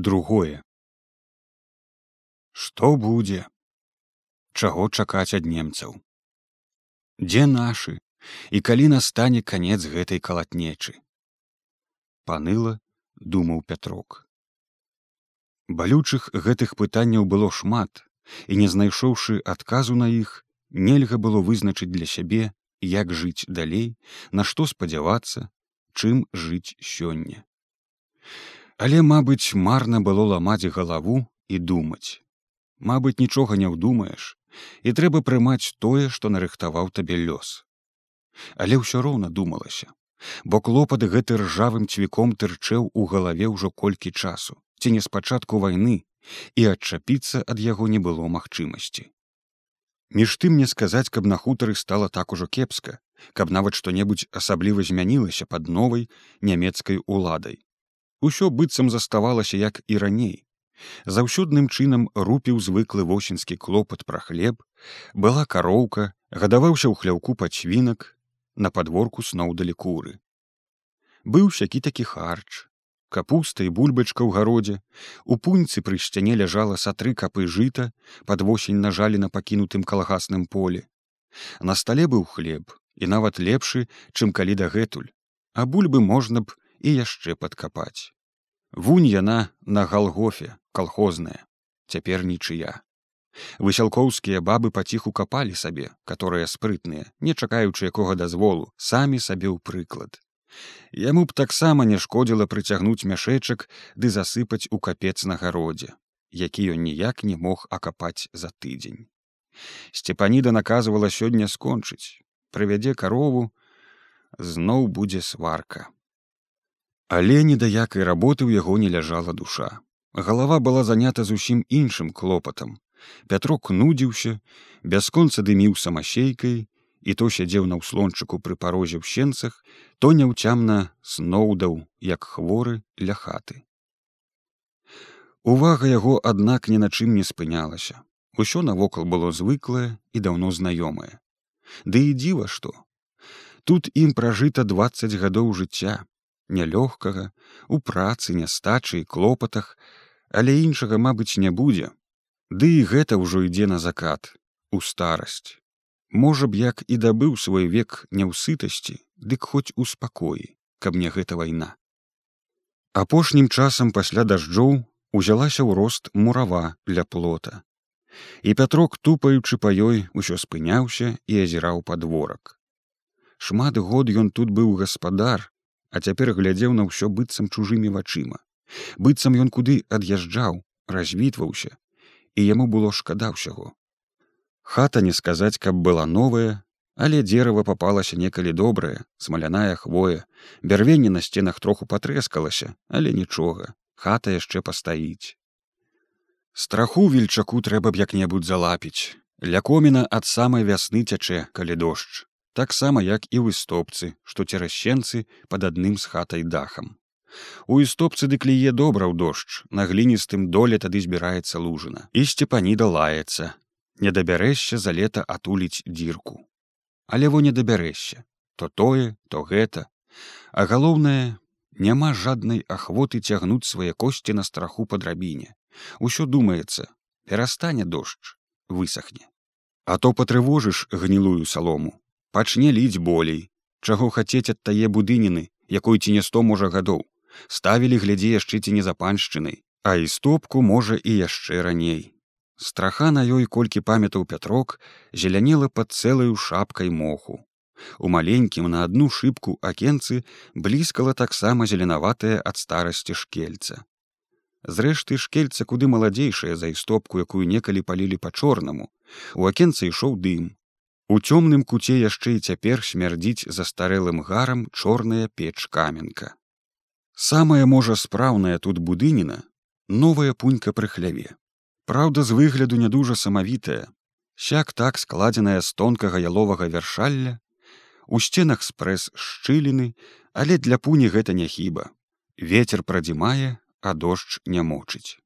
другое. Што будзе? Чаго чакаць ад немцаў? Дзе нашы? І калі настане канец гэтай калатнечы? Паныла думаў пятрок. Балючых гэтых пытанняў было шмат і не знайшоўшы адказу на іх нельга было вызначыць для сябе як жыць далей на што спадзявацца чым жыць сёння але мабыць марна было ламаць галаву і думаць. Мабыць нічога не ўдумаеш і трэба прымаць тое што нарыхтаваў табе лёс. Але ўсё роўна думалася бо клопат гэты ржавым цвіком тырчэў у галаве ўжо колькі часу ці не спачатку вайны і адчапіцца ад яго не было магчымасці. Між тым не сказаць каб на хутары стала так ужо кепска каб нават што-небудзь асабліва змянілася пад новай нямецкай уладай Усё быццам заставалася як і раней. Заўсёдным чынам рупіў звыклы восеньскі клопат пра хлеб, была кароўка, гадаваўся ў хляўку пачвінак, на падворку сноўдалі куры. Быў сякі такі харч, капуста і бульбачка ў гародзе, у пуньцы пры сцяне ляжала са тры капы жыта, пад восень нажалі на пакінутым калгасным поле. На стале быў хлеб і нават лепшы, чым калі дагэтуль, а бульбы можна б і яшчэ падкапаць. Вунь яна на галгофе калхозная, цяпер нічыя. Высялкоўскія бабы паціху капалі сабе, каторыя спрытныя, не чакаючы якога дазволу, самі сабе ў прыклад. Яму б таксама не шкодзіла прыцягнуць мяшэчак ды засыпаць у капец на гародзе, які ён ніяк не мог акапаць за тыдзень. Сцепаніда наказвала сёння скончыць, прывядзе карову, зноў будзе сварка. Але ні да якай работы ў яго не ляжала душа. Галава была занята зусім іншым клопатам. Пятрок нудзіўся, бясконца дыміў самасейкай і то сядзеў на ўслончыку пры парозе ў сенцах, то няўцямна сноўдаў, як хворы ля хаты. Увага яго, аднак ні на чым не спынялася. Усё навокал было звыклае і даўно знаёмае. Ды і дзіва што. Тут ім пражыта двадцать гадоў жыцця, нялёгкага у працы нястачы і клопатах але іншага мабыць не будзе. Ды і гэта ўжо ідзе на закат у старасць. Можа б як і дабыў свой век не ў сытасці дык хоць у спакоі каб не гэта вайна. Апошнім часам пасля дажджоў узялася ў рост мурава для плота. І пятрок тупаючы па ёй усё спыняўся і азіраў падворак. Шмат год ён тут быў гаспадар а цяпер глядзеў на ўсё быццам чужымі вачыма. Быццам ён куды ад'язджаў развітваўся і яму было шкада ўсяго. Хата не сказаць каб была новая але дзерава папалася некалі добрае смаляная хвоя бярвенне на сценах троху патрэскалася але нічога хата яшчэ пастаіць. Страху вільчаку трэба б як-небудзь залапіць. Ля коміна ад самай вясны цячэ калі дождж таксама як і ў істопцы, што церасенцы пад адным з хатай дахам. У істопцы дык ліе добра ў дождж, на гліністым доле тады збіраецца лужына. І сцепаніда лаецца, не дабярэшся за лета атуліць дзірку. Але во не дабярэшся, то тое, то гэта. А галоўнае, няма жаднай ахвоты цягнуць свае косці на страху па драбіне. Усё думаецца, перастане дождж, высохне. А то патрывожыш гнілую салому, пачне ліць болей. Чаго хацець ад тае будыніны якой ці не сто можа гадоў. Ставілі глядзе яшчэ ці не за паншчынай а і стопку можа і яшчэ раней. Страха на ёй колькі памятаў пятрок зелянела под цэлаю шапкай моху. У маленькім на адну шыбку акенцы блізкала таксама зеленаватая ад старасці шкельца. Зрэшты шкельца куды маладзейшая за істопку якую некалі палілі па-чорнаму. У акенцы ішоў дым У цёмным куце яшчэ і цяпер смярдзіць застарэлым гарам чорная печ каменка. Самая можа спраўная тут будыніна новая пунька пры хляве. Праўда, з выгляду не дужа самавітая, сяк так складзеная з тонкага яловага вяршалля, у сценах спрэс шчыліны, але для пуні гэта не хіба. Вецер прадзімае, а дождж не мочыць.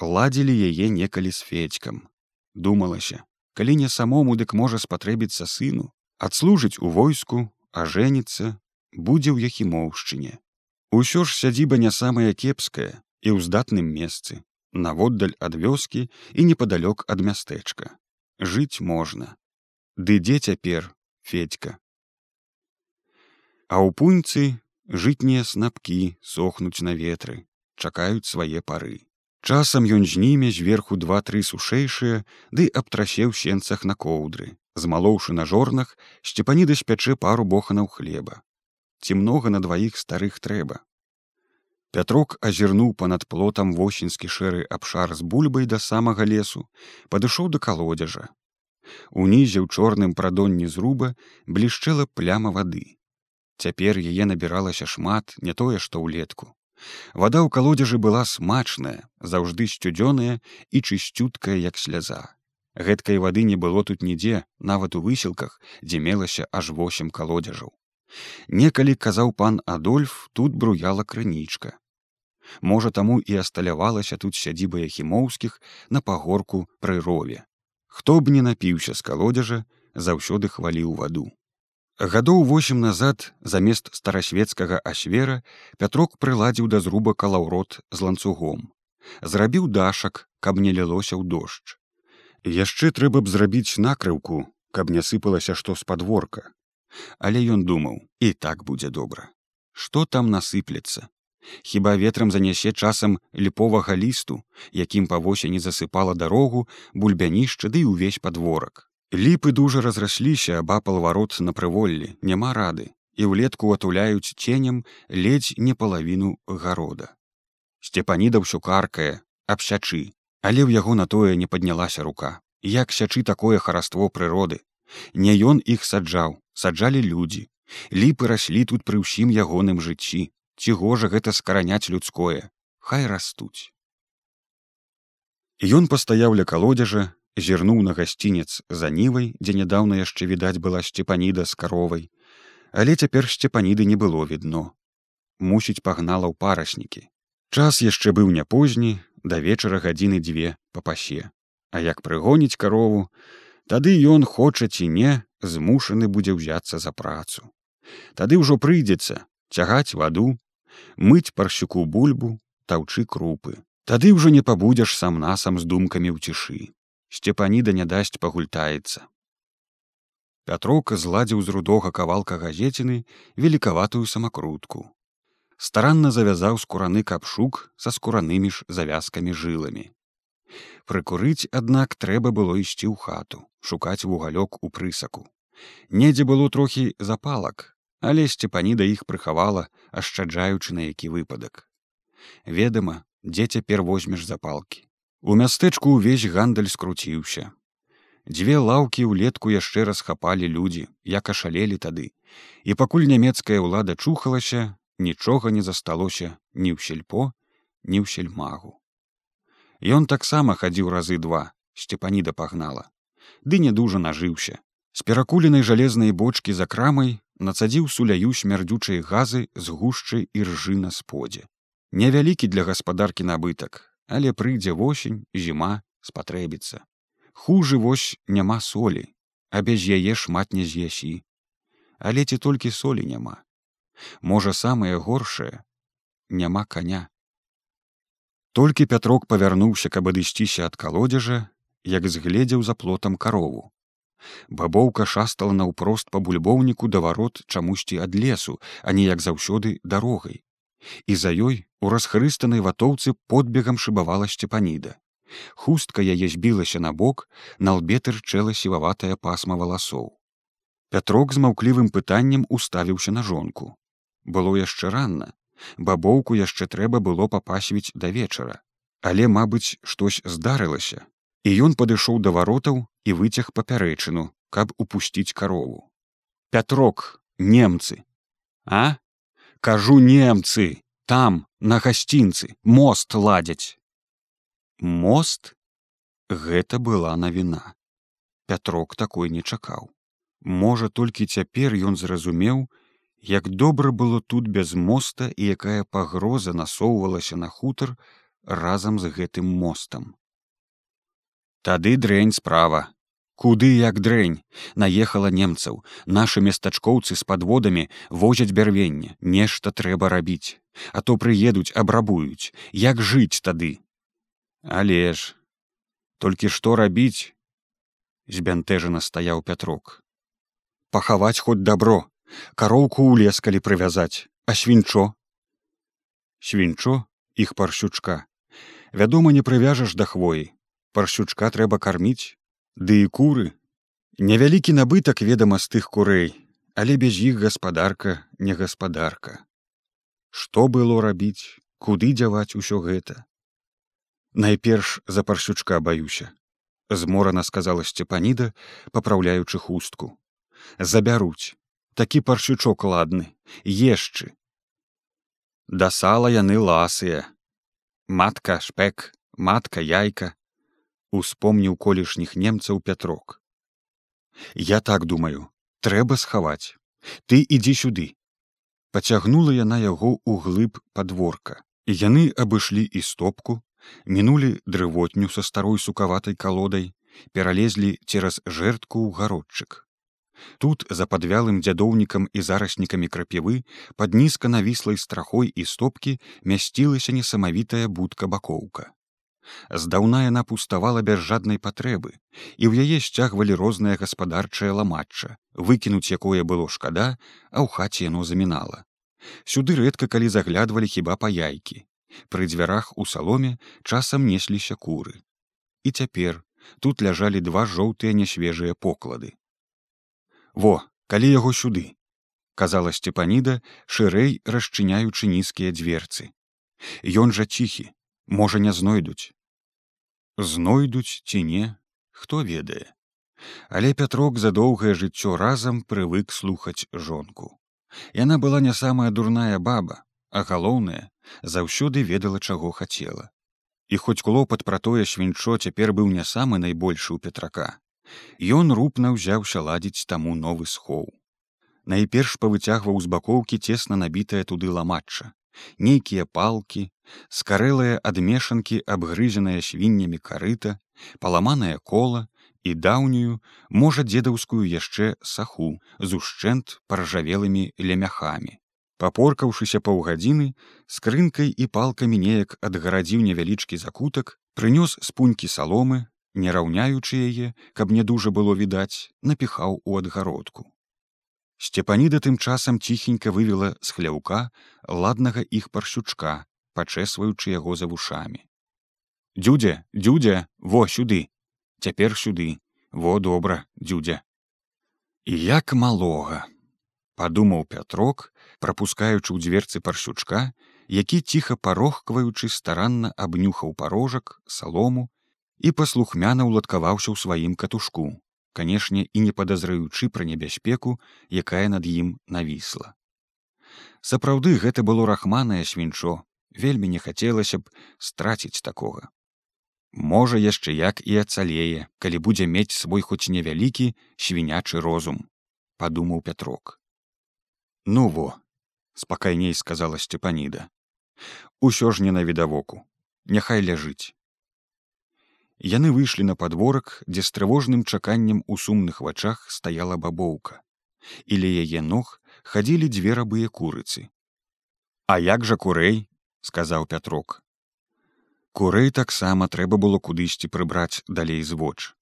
Ладзілі яе некалі з федькам. Думалася, калі не самому дык можа спатрэбіцца сыну. Адслужыць у войску а жэніцца будзе ў яхімоўшчыне. Усё ж сядзіба не самая кепская і ў здатным месцы наводдаль ад вёскі і непадалёк ад мястэчка. Жыць можна. Ды дзе цяпер федька? А ў пуньцы жытнія снапкі сохнуць на ветры чакаюць свае пары часам ён зніме зверху два-тры сушэйшыя ды абтрасеў сенцах на коўдры змалоўшы на жорнах сцепаніда спячэ пару боханаў хлеба. Ці многа на дваіх старых трэба. Пятрок азірнуў па-над плотам восеньскі шэры абшар з бульбай да самага лесу падышоў да калодзежа унізе ў чорным прадонні зруба блішчэла пляма вады. Цяпер яе набіралася шмат не тое што ўлетку. Вада ў калодзежы была смачная, заўжды сцюдзёная і чысцюткая як сляза. Гэткай вады не было тут нідзе, нават у высілках, дзе мелася аж восем калодзежаў. Некалі казаў пан Адольф тут бруяла крынічка. Можа таму і асталявалася тут сядзіба хімоўскіх на пагорку пры рове. Хто б не напіўся з калодзежа, заўсёды хваліў ваду. Гадоў восем назад замест старасвецкага асвера пятрок прыладзіў да зруба калаўрот з ланцугом. Зрабіў дашак, каб не лілося ў дождж. Яшчэ трэба б зрабіць накрыўку, каб не сыпалася што з падворка. Але ён думаў і так будзе добра. Што там насыплецца? Хіба ветрам занясе часам ліповага лісту, якім па восені засыпала дарогу, бульбянішча ды і ўвесь падворак ліпы дужа разрасліся абапал варот на прыволлі няма рады. І ўлетку атуляюць ценем ледзь не палавіну гарода сцепаніда ўсё каркае абсячы але ў яго на тое не паднялася рука. Як сячы такое хараство прыроды не ён іх саджаў саджалі людзі ліпы раслі тут пры ўсім ягоным жыцці. Ці гожа гэта скараняць людское? Хай растуць. Ён пастаяў ля калодзежа зірнуў на гасцінец за нівай, дзе нядаўна яшчэ відаць была сцепаніда з каровай, але цяпер сцепаніды не было відно. Мусіць пагнала ў параснікі. Час яшчэ быў не позні, да вечара гадзіны дзве па пасе. А як прыгоніць карову, тады ён хоча ці не змушаны будзе ўзяцца за працу. Тады ўжо прыйдзецца цягаць ваду, мыць парщуку бульбу, таўчы крупы. Тады ўжо не пабудзеш сам насам з думкамі ў цішы сцепаніда не дасць пагультаецца. Пятроўка зладзіў з рудога кавалка газеціны велікаватую самакрутку. Старанна завязаў скураны капшук са скуранымі ж завязкамі жыламі. Прыкурыць, аднак трэба было ісці ў хату, шукаць вугалёк у прысаку. Недзе было трохі запалак, але сцепаніда іх прыхавала, ашчаджаючы на які выпадак. Ведама, дзе цяпер возьмеш запалкі. У мястэчку ўвесь гандаль скруціўся. Дзве лаўкі ўлетку яшчэ расхапалі людзі, як ашалелі тады. І пакуль нямецкая ўлада чухалася, нічога не засталося ні ў сельпо, ні ў сельмагу. Ён таксама хадзіў разы два, сцепаніда пагнала. Ды не дужа нажыўся. З перакуленай жалезнай бочкі за крамай нацадзіў суляю смярдзючай газы з гушчай і ржы на сподзе. Невялікі для гаспадаркі набытак, але прыйдзе восень зіма спатрэбіцца. Хужы вось няма солі а без яе шмат не з'ясі. Але ці толькі солі няма? Можа самае горшае няма коня толькі пятрок павярнуўся каб адысціся ад калодзежа як згледзеў за плотам карову. Бабоўка шастала наўпрост па бульбоўніку да варот чамусьці ад лесу а не як заўсёды дарогай і за ёй у расхрыстанай ватоўцы подбегам шыбавала сцепаніда. Хустка яе збілася на бок, на лбе тырчэла сіваватая пасма валасоў. Пятрок з маўклівым пытаннем уставіўся на жонку. Было яшчэ ранна. Бабоўку яшчэ трэба было папасвіць да вечара. Але, мабыць, штось здарылася. І ён падышоў да варотаў і выцяг папярэчыну, каб упусціць карову. Пятрок, немцы, а? Кажу немцы там на гасцінцы мост ладзяць мост? Гэта была навіна. Пятрок такой не чакаў. Можа толькі цяпер ён зразумеў як добра было тут без моста і якая пагроза насоўвалася на хутар разам з гэтым мостам. Тады дрэнь справа куды як дрэнь наехала немцаў. Нашы местачкоўцы з падводамі возяць бярвенне нешта трэба рабіць. А то прыедуць абрабуюць. Як жыць тады? Але ж толькі што рабіць? Збянтэжана стаяў пятрок. Пахаваць хоць дабро кароўку ў лес калі прывязаць. А свінчо? Свінчо іх паршючка вядома не прывяжаш да хвоі. Паршючка трэба карміць ды і куры. Невялікі набытак ведама з тых курэй але без іх гаспадарка не гаспадарка што было рабіць куды дзяваць усё гэта? Найперш за паршючка баюся зморана сказала сцепаніда папраўляючы хустку. Забяруць такі паршючок ладны ешчы. Да сала яны ласыя. Матка шпек матка яйка успомніў колішніх немцаў пятрок я так думаю трэба схаваць ты ідзі сюды пацягнула яна яго ў глыб падворка і яны абышлі і стопку мінулі дрывотню са старой сукаватай калодай пералезлі цераз жэртку ў гародчык. Тут за падвялым дзядоўнікам і зараснікамі крапівы пад нізка навіслай страхой і стопкі мясцілася несамавітая будка бакоўка здаўна яна пуставала без жаднай патрэбы і ў яе сцягвалі рознае гаспадарчае ламачча выкінуць якое было шкада а ў хаце яно замінала. Сюды рэдка калі заглядвалі хіба па яйкі. Пры дзвярах у саломе часам несліся куры. І цяпер тут ляжалі два жоўтыя нясвежыя поклады. Во калі яго сюды казала сцепаніда шырэй расчыняючы нізкія дзверцы Ён жа ціхі можа не знойдуць. Знойдуць ці не хто ведае. Але пятрок за доўгае жыццё разам прывык слухаць жонку. Яна была не самая дурная баба а галоўнае заўсёды ведала чаго хацела. І хоць клопат пра тое свінчо цяпер быў не самы найбольшы ў петрака ён рупна ўзяўся ладзіць таму новы схоў. Найперш павыцягваў з бакоўкі цесна набітая туды ламачча нейкія палкі скарэлыя адмешанкі абгрызеныя свіннямі карыта паламанае кола і даўнюю можа дзедаўскую яшчэ саху з ушчэнт паржавелымі лемяхамі папоркаўшыся паўгадзіны скрынкай і палкамі неяк адгарадзіў невялічкі закутак прынёс спунькі саломы не раўняючы яе каб не дужа было відаць напіхаў у адгародку Сцепаніда тым часам ціхенька вывела з хляўка ладнага іх паршучка, пачэсваючы яго за вушамі. Дзюдзя, дзюдзя, во сюды, цяпер сюды, во добра, дзюдзя. І як малога, падумаў пятрок, прапускаючы ў дзверцы паршучка, які ціха парохкваючы старанна абнюхаў парожак, салому і паслухмяна ўладкаваўся ў сваім катушку канешне і не падазраючы пра небяспеку якая над ім навісла сапраўды гэта было рахманае свінчо. Вельмі не хацелася б страціць такога. Можа яшчэ як і ацалее калі будзе мець свой хоць невялікі свінячы розум падумаў пятрок. Ну во спакайней сказала сцепаніда усё ж не навідавоку няхай ляжыць Яны выйшлі на падворак, дзе з трывожным чаканнем у сумных вачах стаяла бабоўка. І ля яе ног хадзілі дзве рабыя курыцы. А як жа курэй, сказаў пятрок. Курэй таксама трэба было кудысьці прыбраць далей з воч.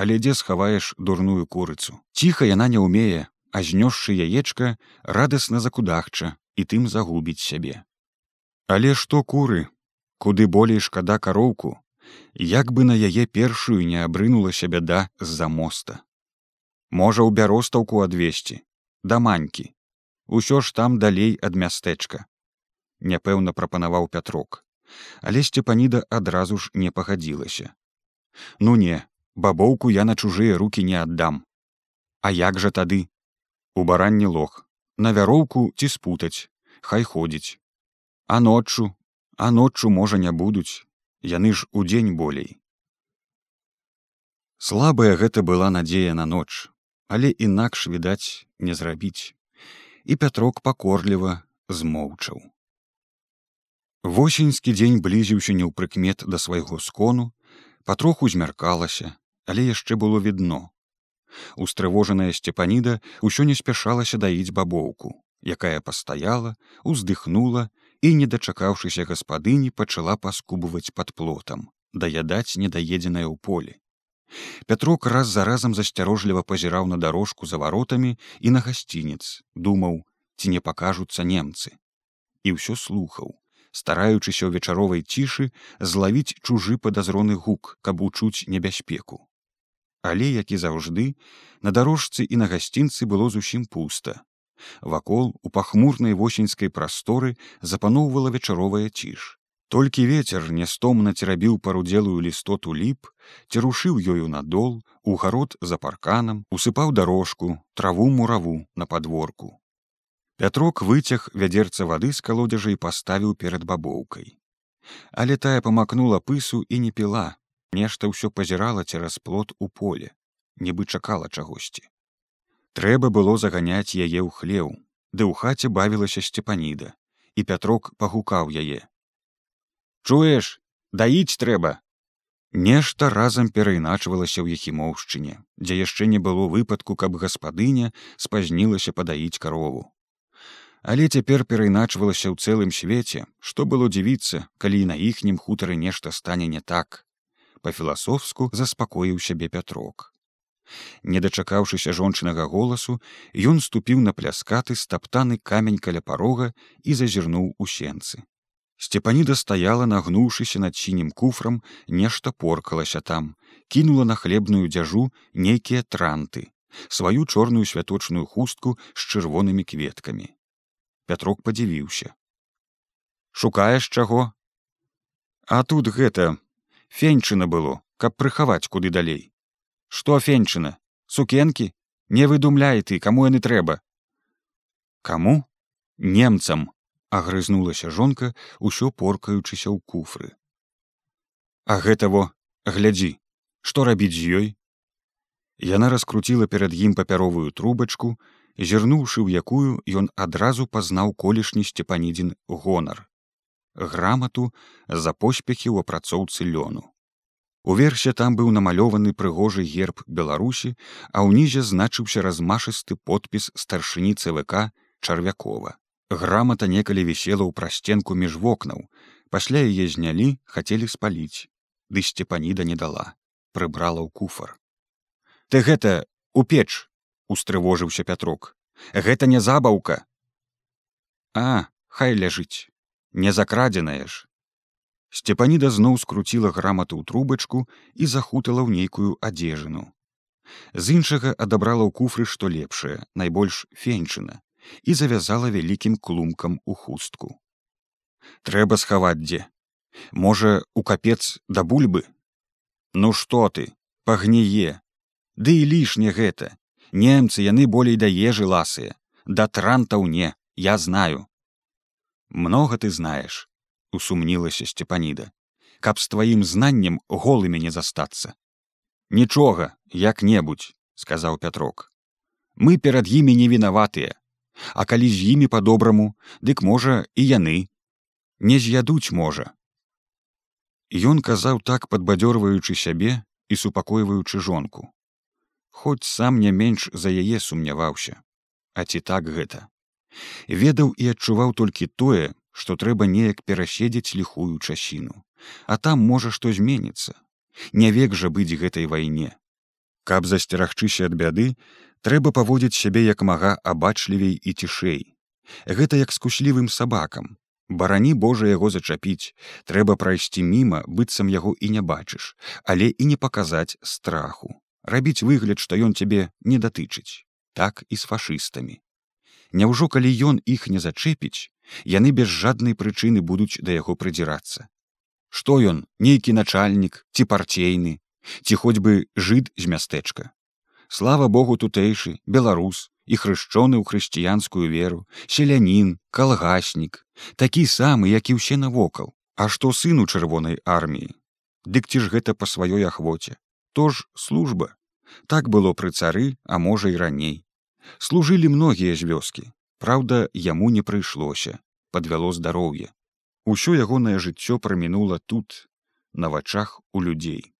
Але дзе схаваеш дурную курыцу. Ціха яна не ўмее, а знёсшы яечка радасна закудахча і тым загубіць сябе. Але што куры, куды болей шкада кароўку, як бы на яе першую не абрынулася бяда з-за моста. Можа ў бяростаўку адвесці, да манькі, усё ж там далей ад мястэчка. Няпэўна прапанаваў пятрок, але сцепаніда адразу ж не пагадзілася. Ну не, бабоўку я на чужыя руки не аддам. А як жа тады? У баранні лог, на вяроўку ці спутаць, хай ходзіць. А ноччу, а ноччу можа не будуць, яны ж удзень болей. Слабая гэта была надзея на ноч, але інакш відаць не зрабіць. І пятрок пакорліва змоўчаў. Восеньскі дзень блізіўся неўпрыкмет да свайго скону, патроху змяркалася, але яшчэ было відно. Устрывожаная сцепаніда ўсё не спяшалася даіць бабоўку, якая пастаяла, уздыхнула і, не дачакаўшыся гаспадыні, пачала паскубваць пад плотам, даядаць недаедзенае ў поле. Пятрок раз за разам засцярожліва пазіраў на дарожку за варотамі і на гасцінец, думаў, ці не пакажуцца немцы. І ўсё слухаў, стараючыся ў вечаровай цішы злавіць чужы падазроны гук, каб учуць небяспеку. Але, як і заўжды, на дарожцы і на гасцінцы было зусім пуста. Вакол у пахмурнай восеньскай прасторы запаноўвала вечаровая ціш. Толькі ветер нястомна церабіў парудзелую лістоту ліп, церушыў ёю надол, у гарод за парканам, усыпаў дарожку, траву мураву на падворку. Пятрок выцяг вядзерца вады з калодзежа і паставіў перад бабоўкай. Але тая памакнула пысу і не піла, нешта ўсё пазірала цераз плот у поле, нібы чакала чагосьці. Трэба было заганяць яе ў хлеў, ды ў хаце бавілася сцепаніда, і пятрок пагукаў яе. Чуеш, даіць трэба. Нешта разам перайначвалася ў ехімоўшчыне, дзе яшчэ не было выпадку, каб гаспадыня спазнілася падаіць карову але цяпер перайначвалася ў цэлым свеце што было дзівіцца калі на іхнім хутары нешта стане не так по-філасофску заспакоіў сябе пятрок не дачакаўшыся жончынага голасу ён ступіў на пляскаты стаптаны камень каля парога і зазірнуў у сенцы сцепаніда стаяла нагнуўшыся над сінім куфрам нешта поркалася там кінула на хлебную дзяжу нейкія транты сваю чорную святочную хустку з чырвонымі кветкамі Пятрок падзівіўся. Шукаеш чаго? А тут гэта феньчына было, каб прыхаваць куды далей. Што феньчына, сукенкі, не выдумляй ты, каму яны трэба. Каму? Немцам, агрызнулася жонка, усё поркаючыся ў куфры. А гэта во, глядзі, што рабіць з ёй? Яна раскруціла перад ім папяровую трубачку, зірнуўшы ў якую ён адразу пазнаў колішні сцепанідзін гонар грамату за поспехі ў апрацоўцы лёну уверсе там быў намалёваны прыгожы герб беларусі а ўнізе значыўся размашысты подпіс старшыні цвк чарвякова. Грамата некалі вісела ў прасценку між вокнаў. Пасля яе знялі хацелі спаліць. Ды сцепаніда не дала. Прыбрала ў куфар ты гэта у печ устрывожыўся пятрок гэта не забаўка а хай ляжыць. Не закрадзеная ж сцепаніда зноў скруціла грамату ў трубачку і захутала ў нейкую адзежыну. З іншага адабрала ў куфры што лепшае найбольш феньчына і завязала вялікім клумкам у хустку. Трэба схаваць дзе. Можа у капец да бульбы? Ну што ты пагніе. Ды і лішне гэта. Немцы яны болей да ежы ласыя. Да трантаў не я знаю много ты знаешь усумнілася сцепаніда. Каб з тваім знаннем голымі не застацца. Нічога як-небудзь сказаў пятрок. Мы перад імі не вінаватыя. А калі з імі по-добраму дык можа і яны. Не з'ядуць можа. Ён казаў так падбадзёрваючы сябе і супакойваючы жонку. Хоць сам не менш за яе сумняваўся. А ці так гэта? Ведаў і адчуваў толькі тое што трэба неяк пераседзець ліхую часіну. А там можа што зменіцца. Не век жа быць гэтай вайне. Каб засцерагчыся ад бяды трэба паводзіць сябе як мага абачлівей і цішэй. Гэта як скуслівым сабакам. Барані божа яго зачапіць. Трэба прайсці міма быццам яго і не бачыш але і не паказаць страху. Рабіць выгляд што ён цябе не датычыць. Так і з фашыстамі Няўжо калі ён іх не зачэпіць яны без жаднай прычыны будуць да яго прыдзірацца? Што ён нейкі начальнік ці парцейны ці хоць бы жыд з мястэчка? Слава богу тутэйшы беларус і хрышчоны ў хрысціянскую веру селянін калгаснік такі самы як і ўсе навокал. А што сыну чырвонай арміі? Дык ці ж гэта па сваёй ахвоце? То ж служба. Так было пры цары а можа і раней служылі многія з вёскі Праўда яму не прыйшлося. Подвяло здароўе. Усё ягонае жыццё прамінула тут на вачах у людзей